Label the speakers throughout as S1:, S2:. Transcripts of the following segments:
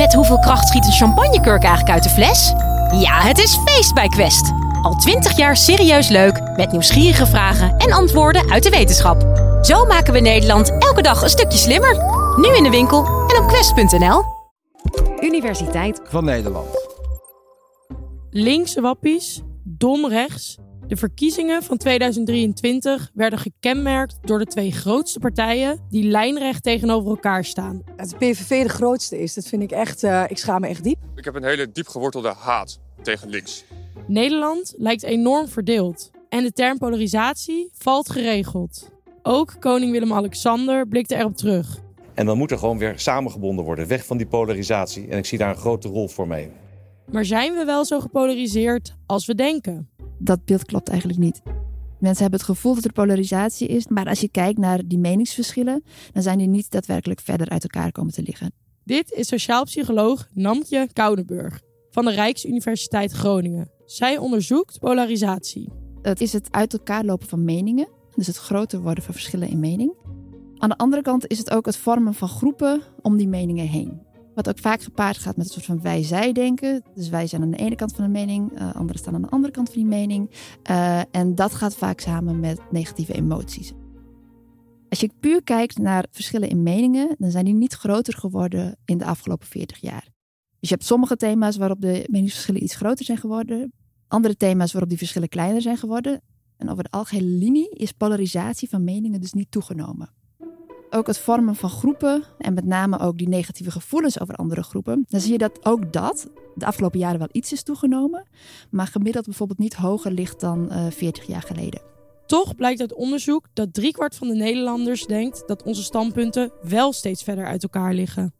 S1: Met hoeveel kracht schiet een champagnekurk eigenlijk uit de fles? Ja, het is feest bij Quest. Al twintig jaar serieus leuk, met nieuwsgierige vragen en antwoorden uit de wetenschap. Zo maken we Nederland elke dag een stukje slimmer. Nu in de winkel en op quest.nl.
S2: Universiteit
S3: van Nederland.
S4: Linkse wappies, dom rechts. De verkiezingen van 2023 werden gekenmerkt door de twee grootste partijen die lijnrecht tegenover elkaar staan.
S5: Dat de PVV de grootste is, dat vind ik echt, uh, ik schaam me echt diep.
S6: Ik heb een hele diep gewortelde haat tegen links.
S4: Nederland lijkt enorm verdeeld en de term polarisatie valt geregeld. Ook koning Willem-Alexander blikte erop terug.
S7: En dan moet er gewoon weer samengebonden worden, weg van die polarisatie. En ik zie daar een grote rol voor mee.
S4: Maar zijn we wel zo gepolariseerd als we denken?
S8: Dat beeld klopt eigenlijk niet. Mensen hebben het gevoel dat er polarisatie is, maar als je kijkt naar die meningsverschillen, dan zijn die niet daadwerkelijk verder uit elkaar komen te liggen.
S4: Dit is sociaal psycholoog Namtje Koudenburg van de Rijksuniversiteit Groningen. Zij onderzoekt polarisatie.
S8: Het is het uit elkaar lopen van meningen, dus het groter worden van verschillen in mening. Aan de andere kant is het ook het vormen van groepen om die meningen heen. Wat ook vaak gepaard gaat met een soort van wij-zij-denken. Dus wij zijn aan de ene kant van de mening, uh, anderen staan aan de andere kant van die mening. Uh, en dat gaat vaak samen met negatieve emoties. Als je puur kijkt naar verschillen in meningen, dan zijn die niet groter geworden in de afgelopen 40 jaar. Dus je hebt sommige thema's waarop de meningsverschillen iets groter zijn geworden, andere thema's waarop die verschillen kleiner zijn geworden. En over de algehele linie is polarisatie van meningen dus niet toegenomen ook het vormen van groepen en met name ook die negatieve gevoelens over andere groepen, dan zie je dat ook dat de afgelopen jaren wel iets is toegenomen, maar gemiddeld bijvoorbeeld niet hoger ligt dan uh, eh, 40 jaar geleden.
S4: Toch blijkt uit onderzoek dat driekwart van de Nederlanders denkt dat onze standpunten wel steeds verder uit elkaar liggen.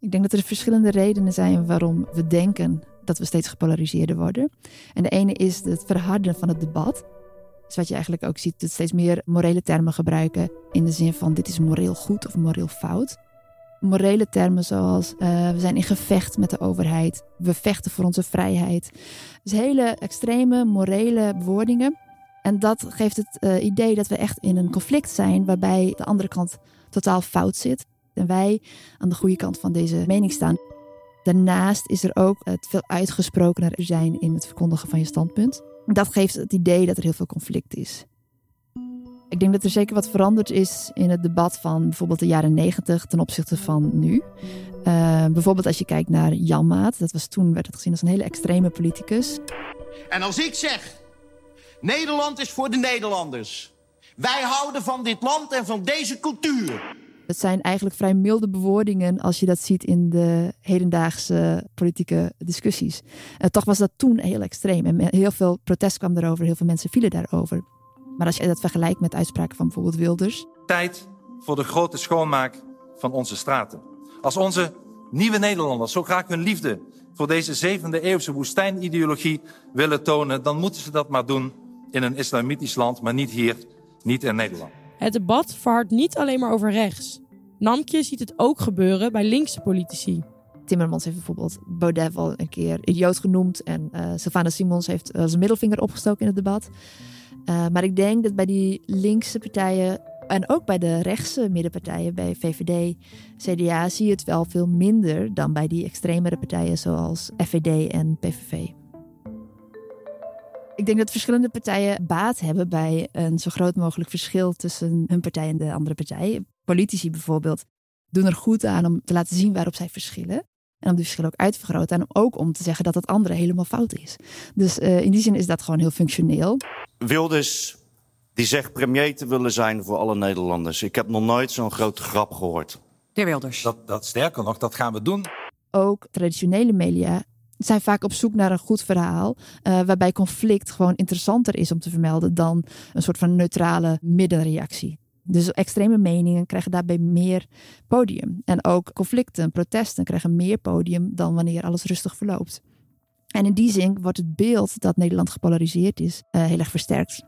S8: Ik denk dat er verschillende redenen zijn waarom we denken dat we steeds gepolariseerder worden. En de ene is het verharden van het debat. Dus wat je eigenlijk ook ziet, dat steeds meer morele termen gebruiken in de zin van dit is moreel goed of moreel fout. Morele termen zoals uh, we zijn in gevecht met de overheid, we vechten voor onze vrijheid. Dus hele extreme morele bewoordingen. En dat geeft het uh, idee dat we echt in een conflict zijn waarbij de andere kant totaal fout zit. En wij aan de goede kant van deze mening staan. Daarnaast is er ook het veel uitgesprokener zijn in het verkondigen van je standpunt. Dat geeft het idee dat er heel veel conflict is. Ik denk dat er zeker wat veranderd is in het debat van bijvoorbeeld de jaren negentig ten opzichte van nu. Uh, bijvoorbeeld als je kijkt naar Jan Maat, dat was toen werd het gezien als een hele extreme politicus.
S9: En als ik zeg, Nederland is voor de Nederlanders. Wij houden van dit land en van deze cultuur.
S8: Het zijn eigenlijk vrij milde bewoordingen als je dat ziet in de hedendaagse politieke discussies. Uh, toch was dat toen heel extreem en heel veel protest kwam erover, heel veel mensen vielen daarover. Maar als je dat vergelijkt met uitspraken van bijvoorbeeld Wilders.
S10: Tijd voor de grote schoonmaak van onze straten. Als onze nieuwe Nederlanders zo graag hun liefde voor deze zevende eeuwse woestijnideologie willen tonen, dan moeten ze dat maar doen in een islamitisch land, maar niet hier, niet in Nederland.
S4: Het debat verhardt niet alleen maar over rechts. Namkje ziet het ook gebeuren bij linkse politici.
S8: Timmermans heeft bijvoorbeeld Baudet al een keer idioot genoemd. En uh, Savannah Simons heeft uh, zijn middelvinger opgestoken in het debat. Uh, maar ik denk dat bij die linkse partijen en ook bij de rechtse middenpartijen, bij VVD, CDA, zie je het wel veel minder dan bij die extremere partijen zoals FVD en PVV. Ik denk dat verschillende partijen baat hebben bij een zo groot mogelijk verschil tussen hun partij en de andere partij. Politici bijvoorbeeld doen er goed aan om te laten zien waarop zij verschillen. En om die verschillen ook uit te vergroten. En ook om te zeggen dat het andere helemaal fout is. Dus uh, in die zin is dat gewoon heel functioneel.
S11: Wilders die zegt premier te willen zijn voor alle Nederlanders. Ik heb nog nooit zo'n grote grap gehoord.
S3: De Wilders.
S10: Dat, dat sterker nog, dat gaan we doen.
S8: Ook traditionele media zijn vaak op zoek naar een goed verhaal. Uh, waarbij conflict gewoon interessanter is om te vermelden dan een soort van neutrale middenreactie. Dus extreme meningen krijgen daarbij meer podium. En ook conflicten, protesten krijgen meer podium dan wanneer alles rustig verloopt. En in die zin wordt het beeld dat Nederland gepolariseerd is uh, heel erg versterkt.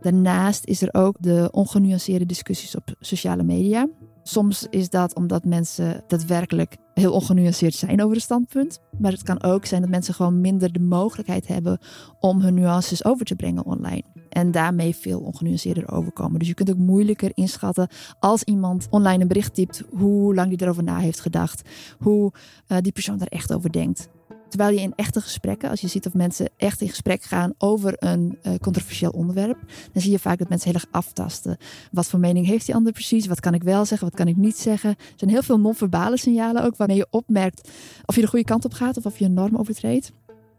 S8: Daarnaast is er ook de ongenuanceerde discussies op sociale media. Soms is dat omdat mensen daadwerkelijk heel ongenuanceerd zijn over een standpunt. Maar het kan ook zijn dat mensen gewoon minder de mogelijkheid hebben om hun nuances over te brengen online. En daarmee veel ongenuanceerder overkomen. Dus je kunt ook moeilijker inschatten als iemand online een bericht typt, hoe lang die erover na heeft gedacht. Hoe uh, die persoon daar echt over denkt. Terwijl je in echte gesprekken, als je ziet of mensen echt in gesprek gaan over een uh, controversieel onderwerp, dan zie je vaak dat mensen heel erg aftasten. Wat voor mening heeft die ander precies? Wat kan ik wel zeggen? Wat kan ik niet zeggen? Er zijn heel veel non-verbale signalen ook waarmee je opmerkt of je de goede kant op gaat of of je een norm overtreedt.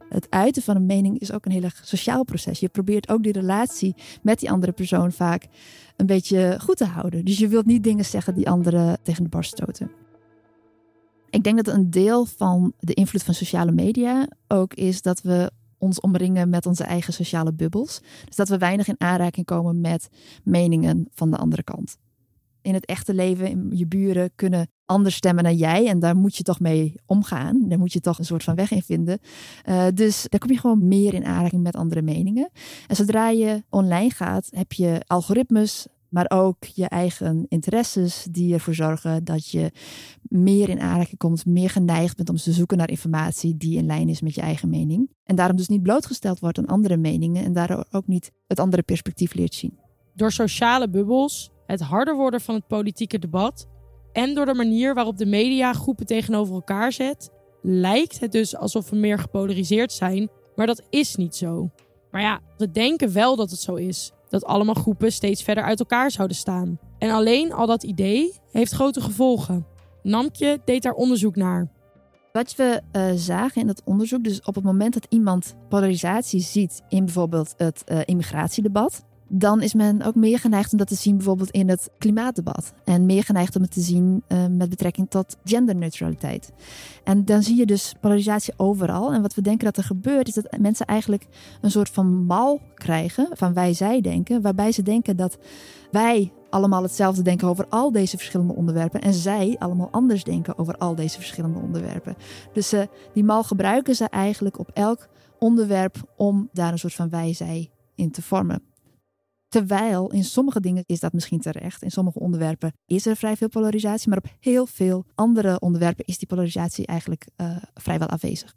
S8: Het uiten van een mening is ook een heel erg sociaal proces. Je probeert ook die relatie met die andere persoon vaak een beetje goed te houden. Dus je wilt niet dingen zeggen die anderen tegen de borst stoten. Ik denk dat een deel van de invloed van sociale media ook is dat we ons omringen met onze eigen sociale bubbels. Dus dat we weinig in aanraking komen met meningen van de andere kant. In het echte leven, je buren kunnen anders stemmen dan jij. En daar moet je toch mee omgaan. Daar moet je toch een soort van weg in vinden. Uh, dus daar kom je gewoon meer in aanraking met andere meningen. En zodra je online gaat, heb je algoritmes, maar ook je eigen interesses die ervoor zorgen dat je meer in aanraking komt, meer geneigd bent om te zoeken naar informatie die in lijn is met je eigen mening. En daarom dus niet blootgesteld wordt aan andere meningen en daardoor ook niet het andere perspectief leert zien.
S4: Door sociale bubbels, het harder worden van het politieke debat en door de manier waarop de media groepen tegenover elkaar zet, lijkt het dus alsof we meer gepolariseerd zijn, maar dat is niet zo. Maar ja, we denken wel dat het zo is dat allemaal groepen steeds verder uit elkaar zouden staan. En alleen al dat idee heeft grote gevolgen. Namtje deed daar onderzoek naar.
S8: Wat we uh, zagen in dat onderzoek, dus op het moment dat iemand polarisatie ziet in bijvoorbeeld het uh, immigratiedebat, dan is men ook meer geneigd om dat te zien bijvoorbeeld in het klimaatdebat. En meer geneigd om het te zien uh, met betrekking tot genderneutraliteit. En dan zie je dus polarisatie overal. En wat we denken dat er gebeurt, is dat mensen eigenlijk een soort van mal krijgen van wij-zij denken. Waarbij ze denken dat wij allemaal hetzelfde denken over al deze verschillende onderwerpen. En zij allemaal anders denken over al deze verschillende onderwerpen. Dus uh, die mal gebruiken ze eigenlijk op elk onderwerp om daar een soort van wij-zij in te vormen. Terwijl in sommige dingen is dat misschien terecht. In sommige onderwerpen is er vrij veel polarisatie. Maar op heel veel andere onderwerpen is die polarisatie eigenlijk uh, vrijwel afwezig.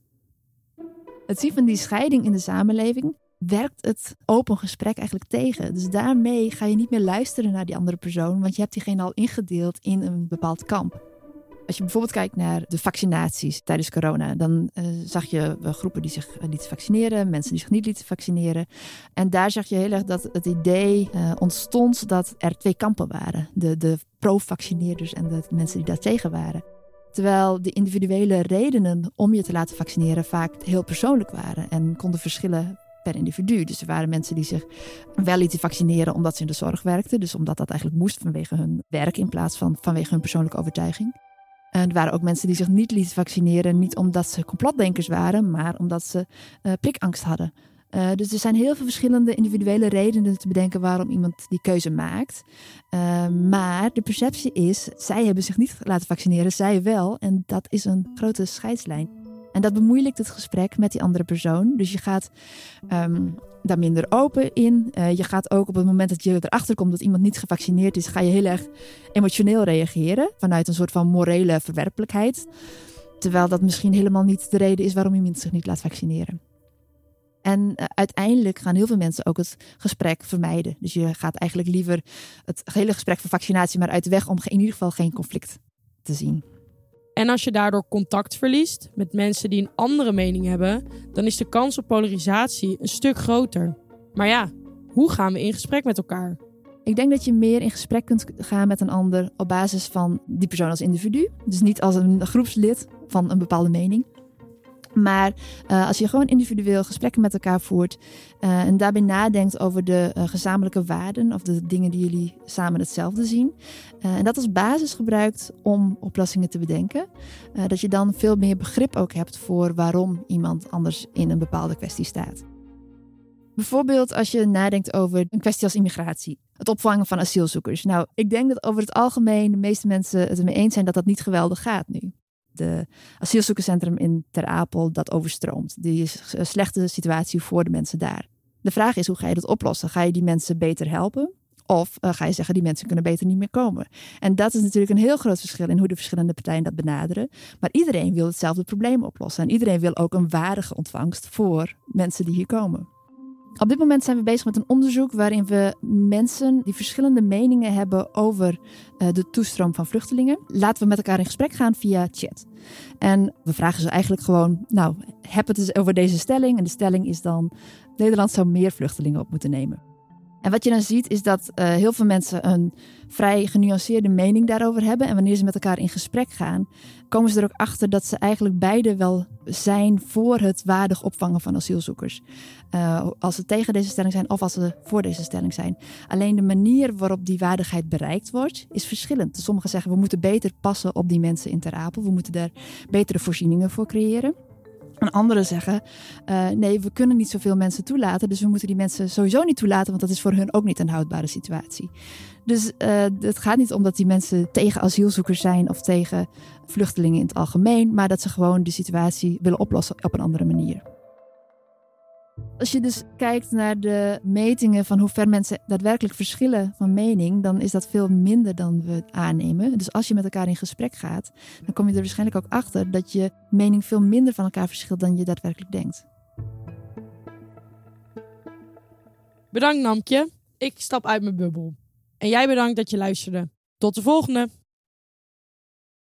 S8: Het zien van die scheiding in de samenleving werkt het open gesprek eigenlijk tegen. Dus daarmee ga je niet meer luisteren naar die andere persoon, want je hebt diegene al ingedeeld in een bepaald kamp. Als je bijvoorbeeld kijkt naar de vaccinaties tijdens corona, dan uh, zag je groepen die zich lieten vaccineren, mensen die zich niet lieten vaccineren. En daar zag je heel erg dat het idee uh, ontstond dat er twee kampen waren: de, de pro-vaccineerders en de mensen die daar tegen waren. Terwijl de individuele redenen om je te laten vaccineren vaak heel persoonlijk waren en konden verschillen per individu. Dus er waren mensen die zich wel lieten vaccineren omdat ze in de zorg werkten. Dus omdat dat eigenlijk moest vanwege hun werk in plaats van vanwege hun persoonlijke overtuiging. En er waren ook mensen die zich niet lieten vaccineren, niet omdat ze complotdenkers waren, maar omdat ze uh, prikangst hadden. Uh, dus er zijn heel veel verschillende individuele redenen te bedenken waarom iemand die keuze maakt. Maar de perceptie is, zij hebben zich niet laten vaccineren, zij wel. En dat is een grote scheidslijn. En dat bemoeilijkt het gesprek met die andere persoon. Dus je gaat um, daar minder open in. Uh, je gaat ook op het moment dat je erachter komt dat iemand niet gevaccineerd is, ga je heel erg emotioneel reageren. Vanuit een soort van morele verwerpelijkheid. Terwijl dat misschien helemaal niet de reden is waarom iemand zich niet laat vaccineren. En uh, uiteindelijk gaan heel veel mensen ook het gesprek vermijden. Dus je gaat eigenlijk liever het hele gesprek van vaccinatie maar uit de weg om in ieder geval geen conflict te zien.
S4: En als je daardoor contact verliest met mensen die een andere mening hebben, dan is de kans op polarisatie een stuk groter. Maar ja, hoe gaan we in gesprek met elkaar?
S8: Ik denk dat je meer in gesprek kunt gaan met een ander op basis van die persoon als individu. Dus niet als een groepslid van een bepaalde mening. Maar uh, als je gewoon individueel gesprekken met elkaar voert uh, en daarbij nadenkt over de uh, gezamenlijke waarden of de dingen die jullie samen hetzelfde zien. en dat als basis gebruikt om oplossingen te bedenken. dat je dan veel meer begrip ook hebt voor waarom iemand anders in een bepaalde kwestie staat. Bijvoorbeeld als je nadenkt over een kwestie als immigratie. Het opvangen van asielzoekers. Nou, ik denk dat over het algemeen de meeste mensen het ermee eens zijn dat dat niet geweldig gaat nu de asielzoekerscentrum in Ter Apel dat overstroomt. Die is een slechte situatie voor de mensen daar. De vraag is, hoe ga je dat oplossen? Ga je die mensen beter helpen? Of uh, ga je zeggen, die mensen kunnen beter niet meer komen. En dat is natuurlijk een heel groot verschil in hoe de verschillende partijen dat benaderen. Maar iedereen wil hetzelfde probleem oplossen. En iedereen wil ook een waardige ontvangst voor mensen die hier komen. Op dit moment zijn we bezig met een onderzoek waarin we mensen die verschillende meningen hebben over uh, de toestroom van vluchtelingen, laten we met elkaar in gesprek gaan via chat. En we vragen ze eigenlijk gewoon, nou, heb het eens over deze stelling. En de stelling is dan, Nederland zou meer vluchtelingen op moeten nemen. En wat je dan ziet is dat uh, heel veel mensen een vrij genuanceerde mening daarover hebben. En wanneer ze met elkaar in gesprek gaan, komen ze er ook achter dat ze eigenlijk beide wel zijn voor het waardig opvangen van asielzoekers. Uh, als ze tegen deze stelling zijn of als ze voor deze stelling zijn. Alleen de manier waarop die waardigheid bereikt wordt, is verschillend. Sommigen zeggen we moeten beter passen op die mensen in Ter Apel. We moeten daar betere voorzieningen voor creëren. En anderen zeggen: uh, nee, we kunnen niet zoveel mensen toelaten. Dus we moeten die mensen sowieso niet toelaten, want dat is voor hun ook niet een houdbare situatie. Dus uh, het gaat niet om dat die mensen tegen asielzoekers zijn of tegen vluchtelingen in het algemeen, maar dat ze gewoon de situatie willen oplossen op een andere manier. Als je dus kijkt naar de metingen van hoe ver mensen daadwerkelijk verschillen van mening, dan is dat veel minder dan we aannemen. Dus als je met elkaar in gesprek gaat, dan kom je er waarschijnlijk ook achter dat je mening veel minder van elkaar verschilt dan je daadwerkelijk denkt.
S4: Bedankt Namkje. Ik stap uit mijn bubbel. En jij bedankt dat je luisterde. Tot de volgende!